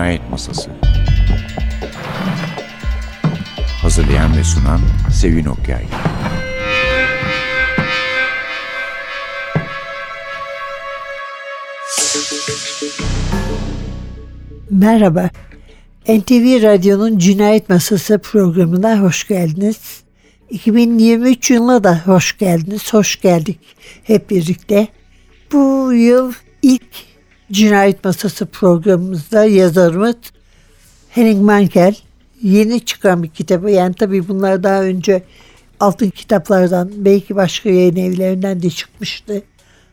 Cinayet Masası Hazırlayan ve sunan Sevin Okyay Merhaba. NTV Radyo'nun Cinayet Masası programına hoş geldiniz. 2023 yılına da hoş geldiniz. Hoş geldik hep birlikte. Bu yıl ilk Cinayet Masası programımızda yazarımız Henning Mankell yeni çıkan bir kitabı. Yani tabii bunlar daha önce altın kitaplardan belki başka yayın evlerinden de çıkmıştı.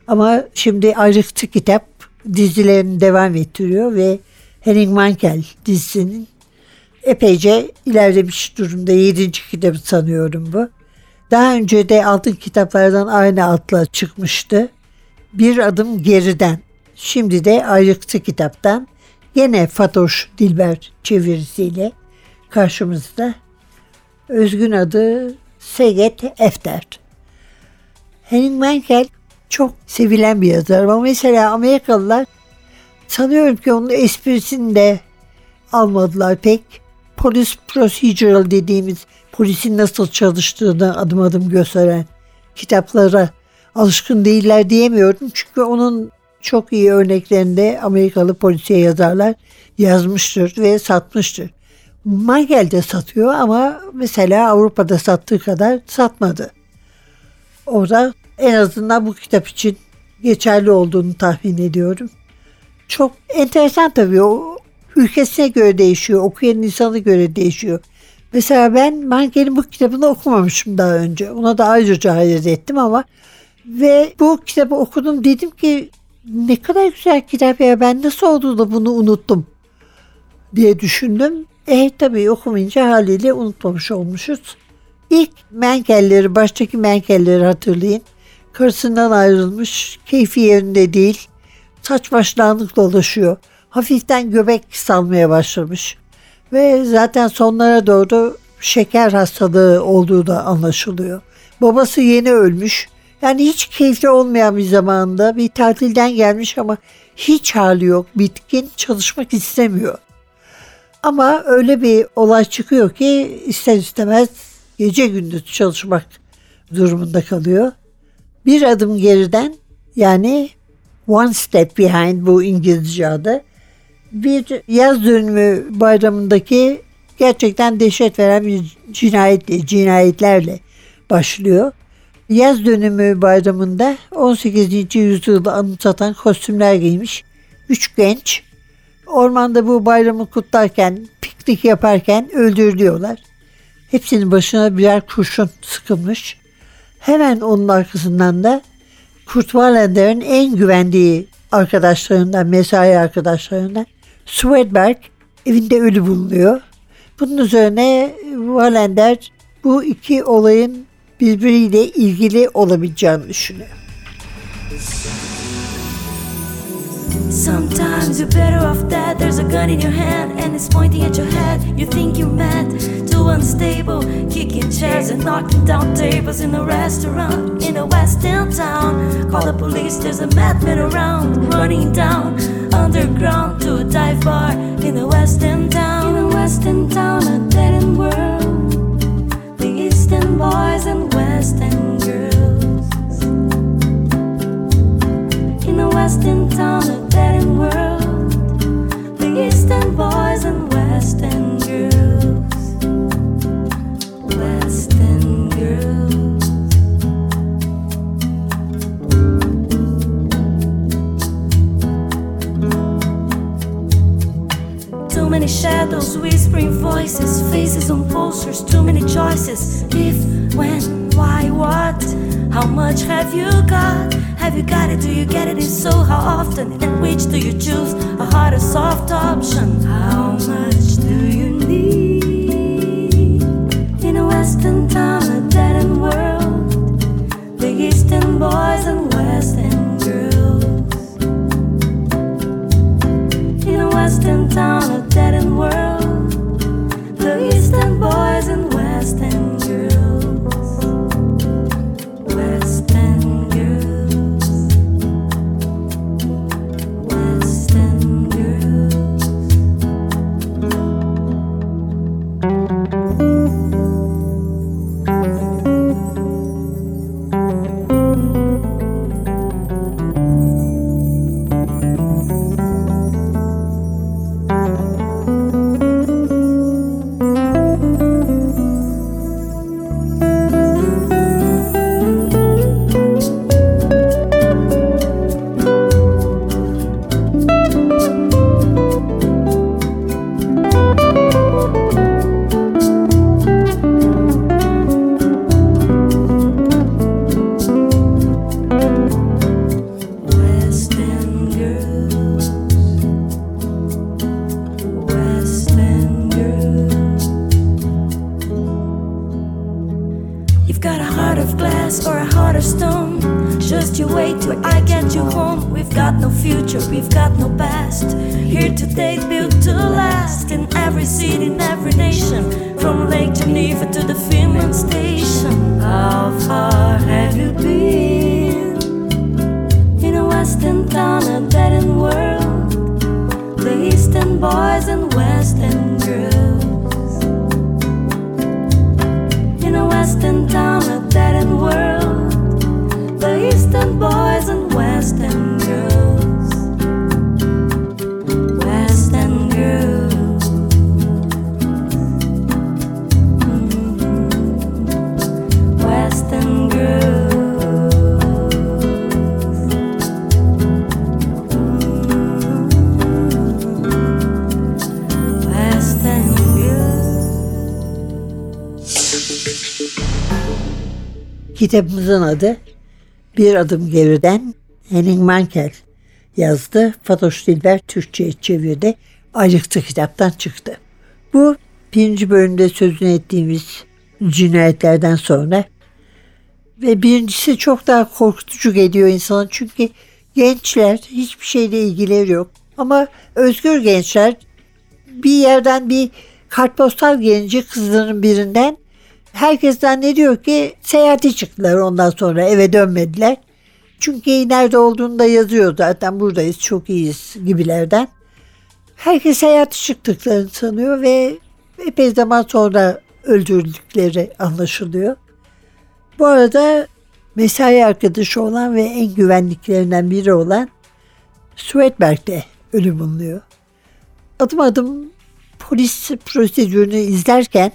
Ama şimdi ayrıktı kitap dizilerini devam ettiriyor ve Henning Mankell dizisinin epeyce ilerlemiş durumda. Yedinci kitabı sanıyorum bu. Daha önce de altın kitaplardan aynı adla çıkmıştı. Bir adım geriden. Şimdi de ayrıktı kitaptan yine Fatoş Dilber çevirisiyle karşımızda. Özgün adı Seget Efter. Henning Mankell çok sevilen bir yazar ama mesela Amerikalılar sanıyorum ki onun esprisini de almadılar pek. Polis procedural dediğimiz polisin nasıl çalıştığını adım adım gösteren kitaplara alışkın değiller diyemiyorum. Çünkü onun çok iyi örneklerinde Amerikalı polisiye yazarlar yazmıştır ve satmıştır. Michael de satıyor ama mesela Avrupa'da sattığı kadar satmadı. Orada en azından bu kitap için geçerli olduğunu tahmin ediyorum. Çok enteresan tabii o ülkesine göre değişiyor, okuyan insana göre değişiyor. Mesela ben Mankel'in bu kitabını okumamışım daha önce. Ona da ayrıca hayret ettim ama ve bu kitabı okudum dedim ki ne kadar güzel kitap ya ben nasıl oldu da bunu unuttum diye düşündüm. E tabii okumayınca haliyle unutmamış olmuşuz. İlk Menkelleri, baştaki Menkelleri hatırlayın. Karısından ayrılmış, keyfi yerinde değil. Saç başlanık dolaşıyor. Hafiften göbek salmaya başlamış. Ve zaten sonlara doğru şeker hastalığı olduğu da anlaşılıyor. Babası yeni ölmüş. Yani hiç keyifli olmayan bir zamanda bir tatilden gelmiş ama hiç hali yok. Bitkin çalışmak istemiyor. Ama öyle bir olay çıkıyor ki ister istemez gece gündüz çalışmak durumunda kalıyor. Bir adım geriden yani one step behind bu İngilizce adı. Bir yaz dönümü bayramındaki gerçekten dehşet veren bir cinayetle, cinayetlerle başlıyor. Yaz dönümü bayramında 18. yüzyılda anımsatan kostümler giymiş üç genç ormanda bu bayramı kutlarken, piknik yaparken öldürülüyorlar. Hepsinin başına birer kurşun sıkılmış. Hemen onun arkasından da Kurt Wallender'in en güvendiği arkadaşlarından, mesai arkadaşlarından Swedberg evinde ölü bulunuyor. Bunun üzerine Wallender bu iki olayın birbiriyle ilgili olabileceğini. Sometimes you're better off dead. There's a gun in your hand and it's pointing at your head. You think you're mad, too unstable, kicking chairs and knocking down tables in a restaurant in a west end town. Call the police, there's a madman around, running down underground to a dive bar in a west end town. In a west end town, Kitabımızın adı Bir Adım Geriden Henning Mankell yazdı. Fatoş Dilber Türkçe'ye çevirdi. Ayrıktı kitaptan çıktı. Bu birinci bölümde sözünü ettiğimiz cinayetlerden sonra ve birincisi çok daha korkutucu geliyor insana çünkü gençler hiçbir şeyle ilgileri yok. Ama özgür gençler bir yerden bir kartpostal gelince kızların birinden herkes zannediyor ki seyahate çıktılar ondan sonra eve dönmediler. Çünkü nerede olduğunu da yazıyor zaten buradayız çok iyiyiz gibilerden. Herkes seyahate çıktıklarını sanıyor ve epey zaman sonra öldürüldükleri anlaşılıyor. Bu arada mesai arkadaşı olan ve en güvenliklerinden biri olan Swedberg de ölüm bulunuyor. Adım adım polis prosedürünü izlerken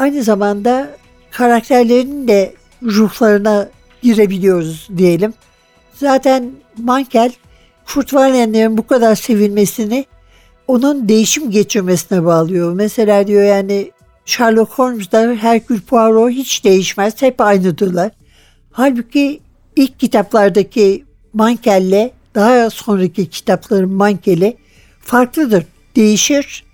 aynı zamanda karakterlerin de ruhlarına girebiliyoruz diyelim. Zaten Mankel Kurt Walender'in bu kadar sevilmesini onun değişim geçirmesine bağlıyor. Mesela diyor yani Sherlock Holmes'da Hercule Poirot hiç değişmez. Hep aynıdırlar. Halbuki ilk kitaplardaki Mankel'le daha sonraki kitapların Mankel'i farklıdır. Değişir.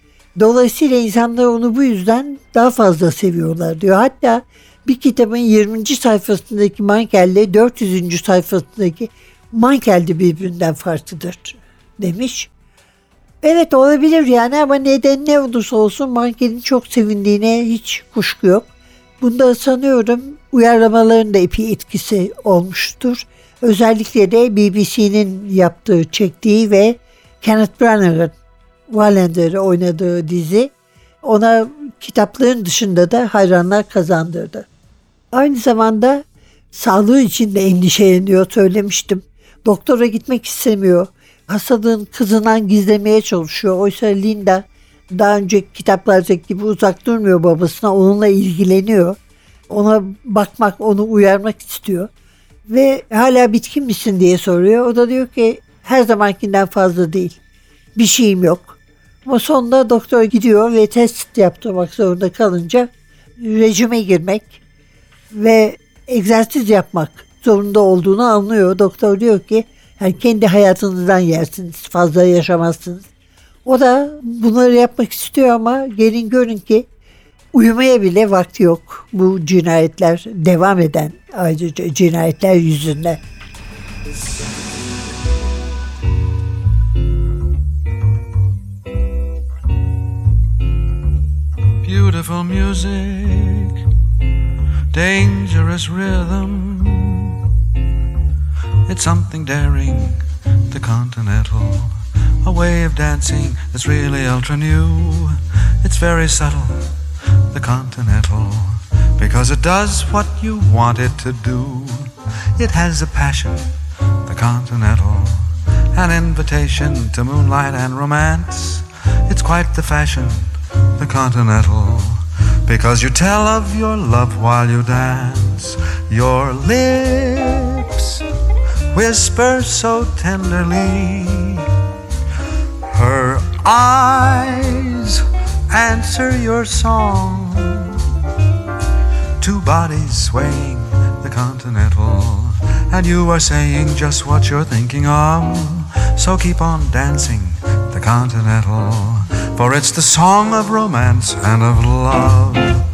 Dolayısıyla insanlar onu bu yüzden daha fazla seviyorlar diyor. Hatta bir kitabın 20. sayfasındaki Mankel'le 400. sayfasındaki Mankel de birbirinden farklıdır demiş. Evet olabilir yani ama neden ne olursa olsun Mankel'in çok sevindiğine hiç kuşku yok. Bunda sanıyorum uyarlamaların da epey etkisi olmuştur. Özellikle de BBC'nin yaptığı, çektiği ve Kenneth Branagh'ın Wallender'ı oynadığı dizi ona kitapların dışında da hayranlar kazandırdı. Aynı zamanda sağlığı için de endişeleniyor söylemiştim. Doktora gitmek istemiyor. Hastalığın kızından gizlemeye çalışıyor. Oysa Linda daha önceki kitaplardaki gibi uzak durmuyor babasına. Onunla ilgileniyor. Ona bakmak, onu uyarmak istiyor. Ve hala bitkin misin diye soruyor. O da diyor ki her zamankinden fazla değil. Bir şeyim yok. Ama sonunda doktor gidiyor ve test yaptırmak zorunda kalınca rejime girmek ve egzersiz yapmak zorunda olduğunu anlıyor. Doktor diyor ki yani kendi hayatınızdan yersiniz, fazla yaşamazsınız. O da bunları yapmak istiyor ama gelin görün ki uyumaya bile vakti yok. Bu cinayetler devam eden ayrıca cinayetler yüzünden. Beautiful music, dangerous rhythm. It's something daring, the continental. A way of dancing that's really ultra new. It's very subtle, the continental. Because it does what you want it to do. It has a passion, the continental. An invitation to moonlight and romance. It's quite the fashion, the continental. Because you tell of your love while you dance. Your lips whisper so tenderly. Her eyes answer your song. Two bodies swaying the continental. And you are saying just what you're thinking of. So keep on dancing the continental. For it's the song of romance and of love.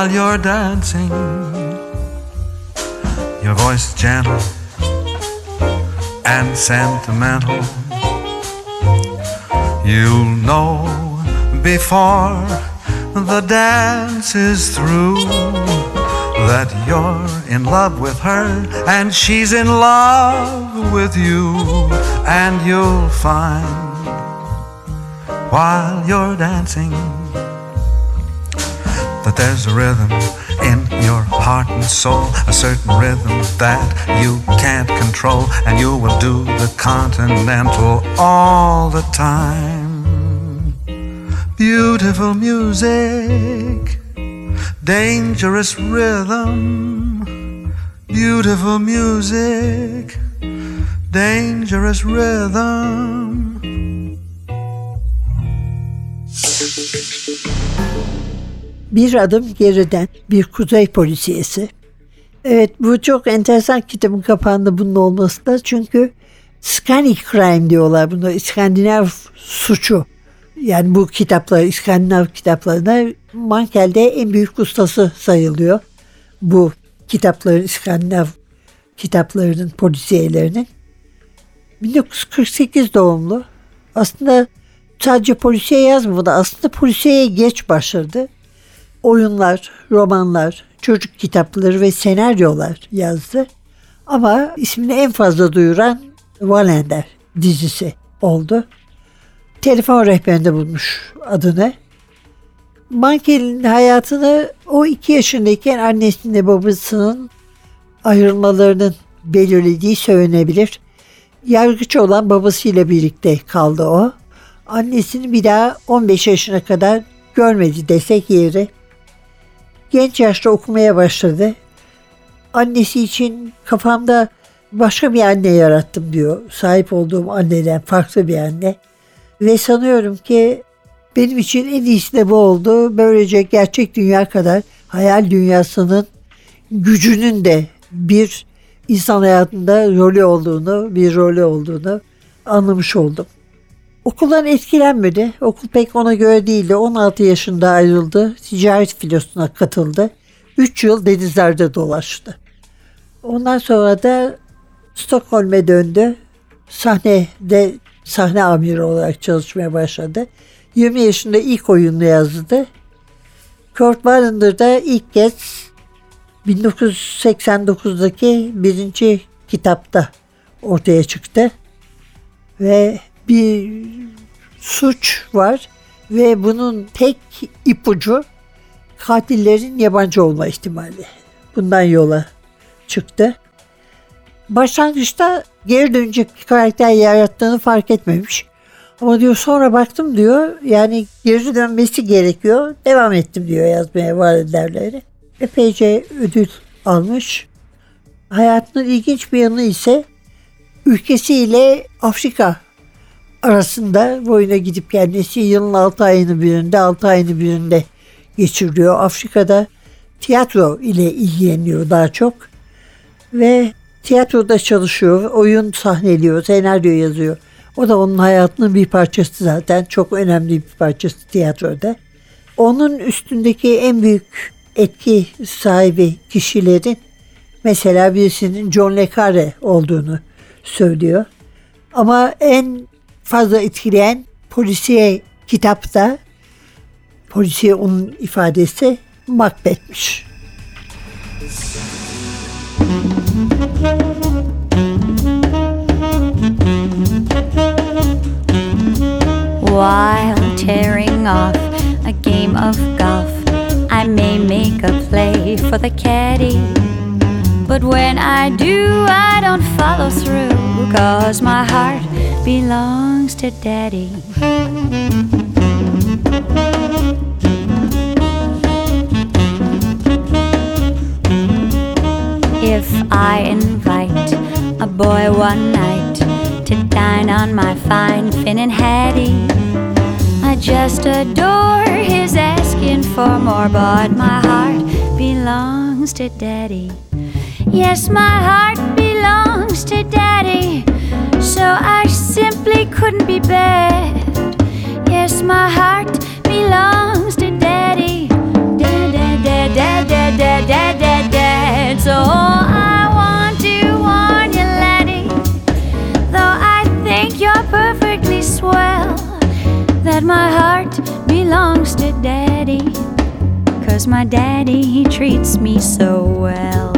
While you're dancing. Your voice gentle and sentimental. You'll know before the dance is through that you're in love with her and she's in love with you, and you'll find while you're dancing that there's a rhythm in your heart and soul, a certain rhythm that you can't control, and you will do the continental all the time. Beautiful music, dangerous rhythm, beautiful music, dangerous rhythm. Bir adım geriden bir kuzey polisiyesi. Evet bu çok enteresan kitabın kapağında bunun olması da çünkü Scanic Crime diyorlar bunu İskandinav suçu. Yani bu kitaplar İskandinav kitaplarında Mankel'de en büyük ustası sayılıyor. Bu kitapların İskandinav kitaplarının polisiyelerinin. 1948 doğumlu. Aslında sadece polisiye yazmadı. Aslında polisiyeye geç başladı oyunlar, romanlar, çocuk kitapları ve senaryolar yazdı. Ama ismini en fazla duyuran Valender dizisi oldu. Telefon rehberinde bulmuş adını. Mankel'in hayatını o iki yaşındayken annesinin babasının ayrılmalarının belirlediği söylenebilir. Yargıç olan babasıyla birlikte kaldı o. Annesini bir daha 15 yaşına kadar görmedi desek yeri. Genç yaşta okumaya başladı. Annesi için kafamda başka bir anne yarattım diyor. Sahip olduğum anneden farklı bir anne. Ve sanıyorum ki benim için en iyisi de bu oldu. Böylece gerçek dünya kadar hayal dünyasının gücünün de bir insan hayatında rolü olduğunu, bir rolü olduğunu anlamış oldum. Okuldan etkilenmedi. Okul pek ona göre değildi. 16 yaşında ayrıldı. Ticaret filosuna katıldı. 3 yıl denizlerde dolaştı. Ondan sonra da Stockholm'e döndü. Sahnede sahne amiri olarak çalışmaya başladı. 20 yaşında ilk oyununu yazdı. Kurt Warrender'da ilk kez 1989'daki birinci kitapta ortaya çıktı. Ve bir suç var ve bunun tek ipucu katillerin yabancı olma ihtimali. Bundan yola çıktı. Başlangıçta geri dönecek bir karakter yarattığını fark etmemiş. Ama diyor sonra baktım diyor yani geri dönmesi gerekiyor. Devam ettim diyor yazmaya var ederleri. Epeyce ödül almış. Hayatının ilginç bir yanı ise ülkesiyle Afrika arasında boyuna gidip gelmesi yılın 6 ayını birinde 6 ayını birinde geçiriyor. Afrika'da tiyatro ile ilgileniyor daha çok ve tiyatroda çalışıyor, oyun sahneliyor, senaryo yazıyor. O da onun hayatının bir parçası zaten. Çok önemli bir parçası tiyatroda. Onun üstündeki en büyük etki sahibi kişilerin mesela birisinin John Le Carre olduğunu söylüyor. Ama en fazla etkileyen polisiye kitapta polisiye onun ifadesi Macbeth'miş. While tearing off a game of golf, I may make a play for the caddy. But when I do, I don't follow through, cause my heart belongs to daddy. If I invite a boy one night to dine on my fine Finn and Hattie, I just adore his asking for more, but my heart belongs belongs to Daddy. Yes, my heart belongs to Daddy. So I simply couldn't be bad. Yes, my heart belongs to Daddy. Dad, dad, dad, dad, dad, dad, dad, dad, dad. So I want to warn you, laddie. Though I think you're perfectly swell, that my heart belongs to Daddy. Cause my daddy, he treats me so well.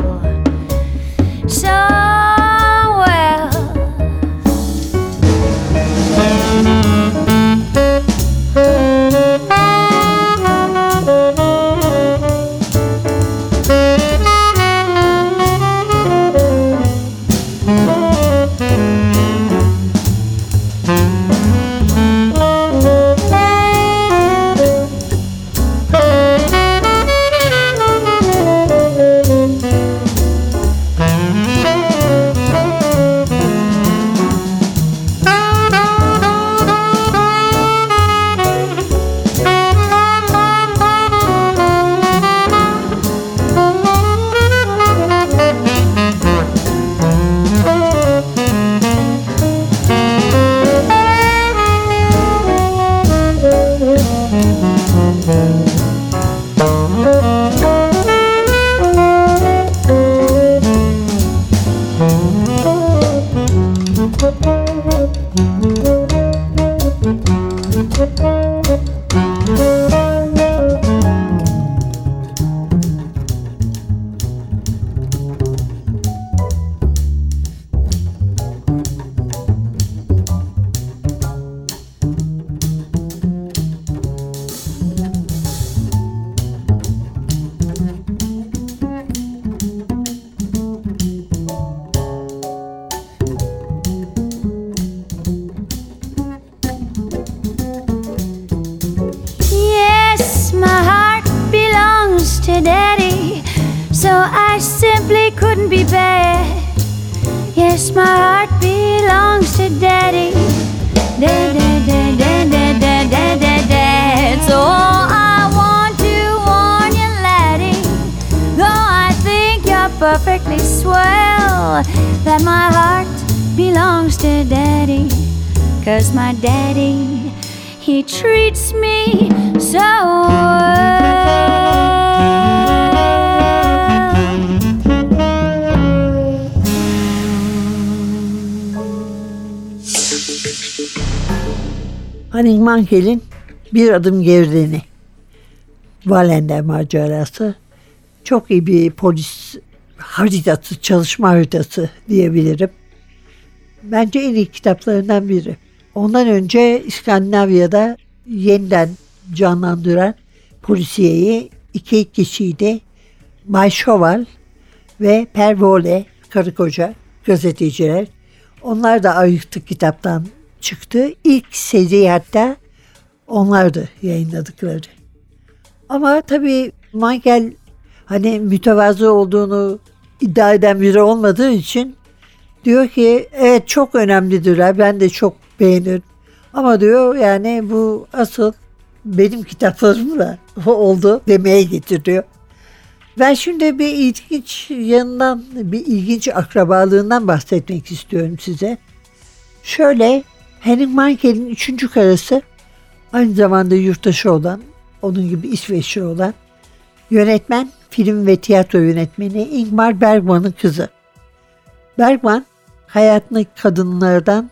Perfectly swell, that my heart belongs to Daddy. Cause my daddy, he treats me so well. Hanning Mankel'in Bir Adım Gerideni. Valender macerası. Çok iyi bir polis haritası, çalışma haritası diyebilirim. Bence en iyi kitaplarından biri. Ondan önce İskandinavya'da yeniden canlandıran polisiyeyi iki kişiydi. Bay Şoval ve Per Vole, karı koca gazeteciler. Onlar da ayıktı kitaptan çıktı. İlk seri hatta onlardı yayınladıkları. Ama tabii Michael hani mütevazı olduğunu iddia eden biri olmadığı için diyor ki evet çok önemlidir. Ben de çok beğenirim. Ama diyor yani bu asıl benim kitaplarımla oldu demeye getiriyor. Ben şimdi bir ilginç yanından, bir ilginç akrabalığından bahsetmek istiyorum size. Şöyle Henning Mankel'in üçüncü karısı aynı zamanda yurttaşı olan, onun gibi İsveçli olan yönetmen, film ve tiyatro yönetmeni Ingmar Bergman'ın kızı. Bergman hayatındaki kadınlardan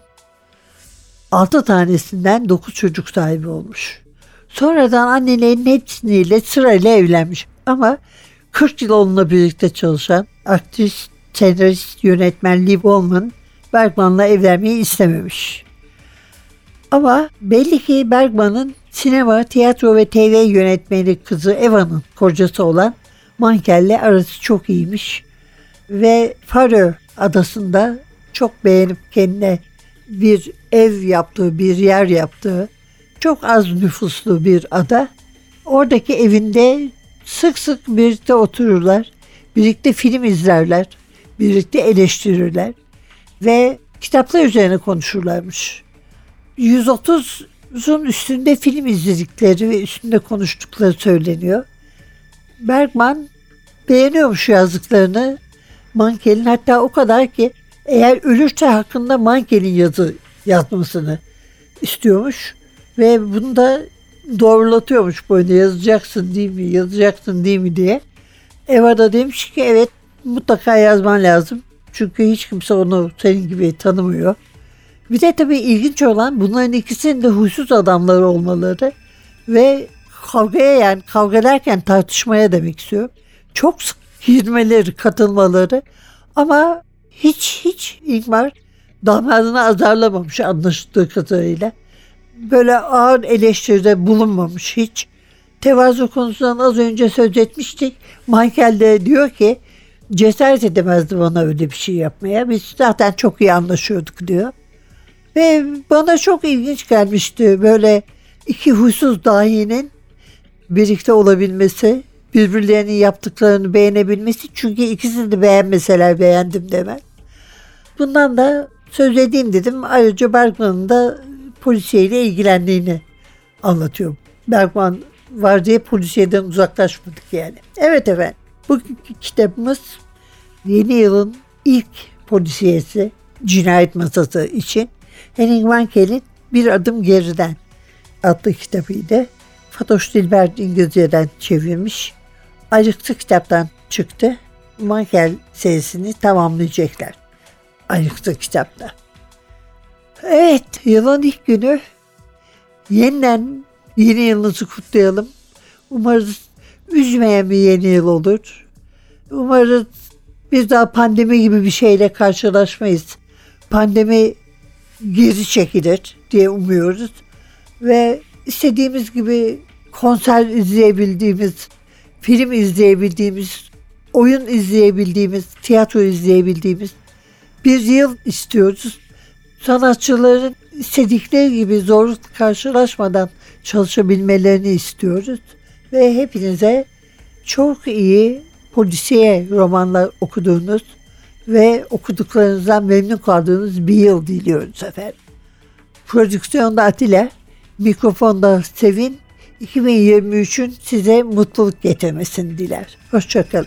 6 tanesinden 9 çocuk sahibi olmuş. Sonradan annelerin hepsiyle sırayla evlenmiş. Ama 40 yıl onunla birlikte çalışan aktris, senarist, yönetmen Liv Ullman Bergman'la evlenmeyi istememiş. Ama belli ki Bergman'ın sinema, tiyatro ve TV yönetmeni kızı Eva'nın kocası olan Mankel'le arası çok iyiymiş. Ve Faroe adasında çok beğenip kendine bir ev yaptığı, bir yer yaptığı çok az nüfuslu bir ada. Oradaki evinde sık sık birlikte otururlar, birlikte film izlerler, birlikte eleştirirler ve kitaplar üzerine konuşurlarmış. 130'un üstünde film izledikleri ve üstünde konuştukları söyleniyor. Bergman beğeniyormuş yazdıklarını Mankel'in hatta o kadar ki eğer ölürse hakkında Mankel'in yazı yazmasını istiyormuş ve bunu da doğrulatıyormuş böyle yazacaksın değil mi yazacaksın değil mi diye. Eva da demiş ki evet mutlaka yazman lazım. Çünkü hiç kimse onu senin gibi tanımıyor. Bir de tabii ilginç olan bunların ikisinin de huysuz adamları olmaları ve kavgaya yani kavga derken tartışmaya demek istiyorum. Çok sık girmeleri, katılmaları ama hiç hiç Ingmar damadını azarlamamış anlaşıldığı kadarıyla. Böyle ağır eleştiride bulunmamış hiç. Tevazu konusundan az önce söz etmiştik. Michael de diyor ki cesaret edemezdi bana öyle bir şey yapmaya. Biz zaten çok iyi anlaşıyorduk diyor. Ve bana çok ilginç gelmişti böyle iki huysuz dahinin birlikte olabilmesi, birbirlerinin yaptıklarını beğenebilmesi. Çünkü ikisini de beğenmeseler beğendim demem. Bundan da söz edeyim dedim. Ayrıca Bergman'ın da polisiyeyle ilgilendiğini anlatıyor. Bergman var diye polisiyeden uzaklaşmadık yani. Evet efendim. Bu kitabımız yeni yılın ilk polisiyesi cinayet masası için Henning Mankel'in Bir Adım Geriden adlı kitabıydı. Fatoş Dilber İngilizceden çevirmiş. Ayrıksı kitaptan çıktı. Mankel serisini tamamlayacaklar. Ayrıksı kitapta. Evet, yılın ilk günü yeniden yeni yılınızı kutlayalım. Umarız üzmeyen bir yeni yıl olur. Umarız bir daha pandemi gibi bir şeyle karşılaşmayız. Pandemi geri çekilir diye umuyoruz. Ve istediğimiz gibi konser izleyebildiğimiz, film izleyebildiğimiz, oyun izleyebildiğimiz, tiyatro izleyebildiğimiz bir yıl istiyoruz. Sanatçıların istedikleri gibi zorluk karşılaşmadan çalışabilmelerini istiyoruz. Ve hepinize çok iyi polisiye romanlar okuduğunuz ve okuduklarınızdan memnun kaldığınız bir yıl diliyoruz efendim. Prodüksiyonda Atilla, mikrofonda Sevin, 2023'ün size mutluluk getirmesini diler. Hoşçakalın.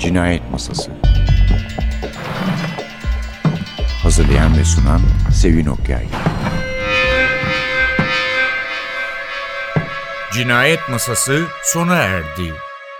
Cinayet Masası Hazırlayan ve sunan Sevin Okyay Cinayet Masası sona erdi.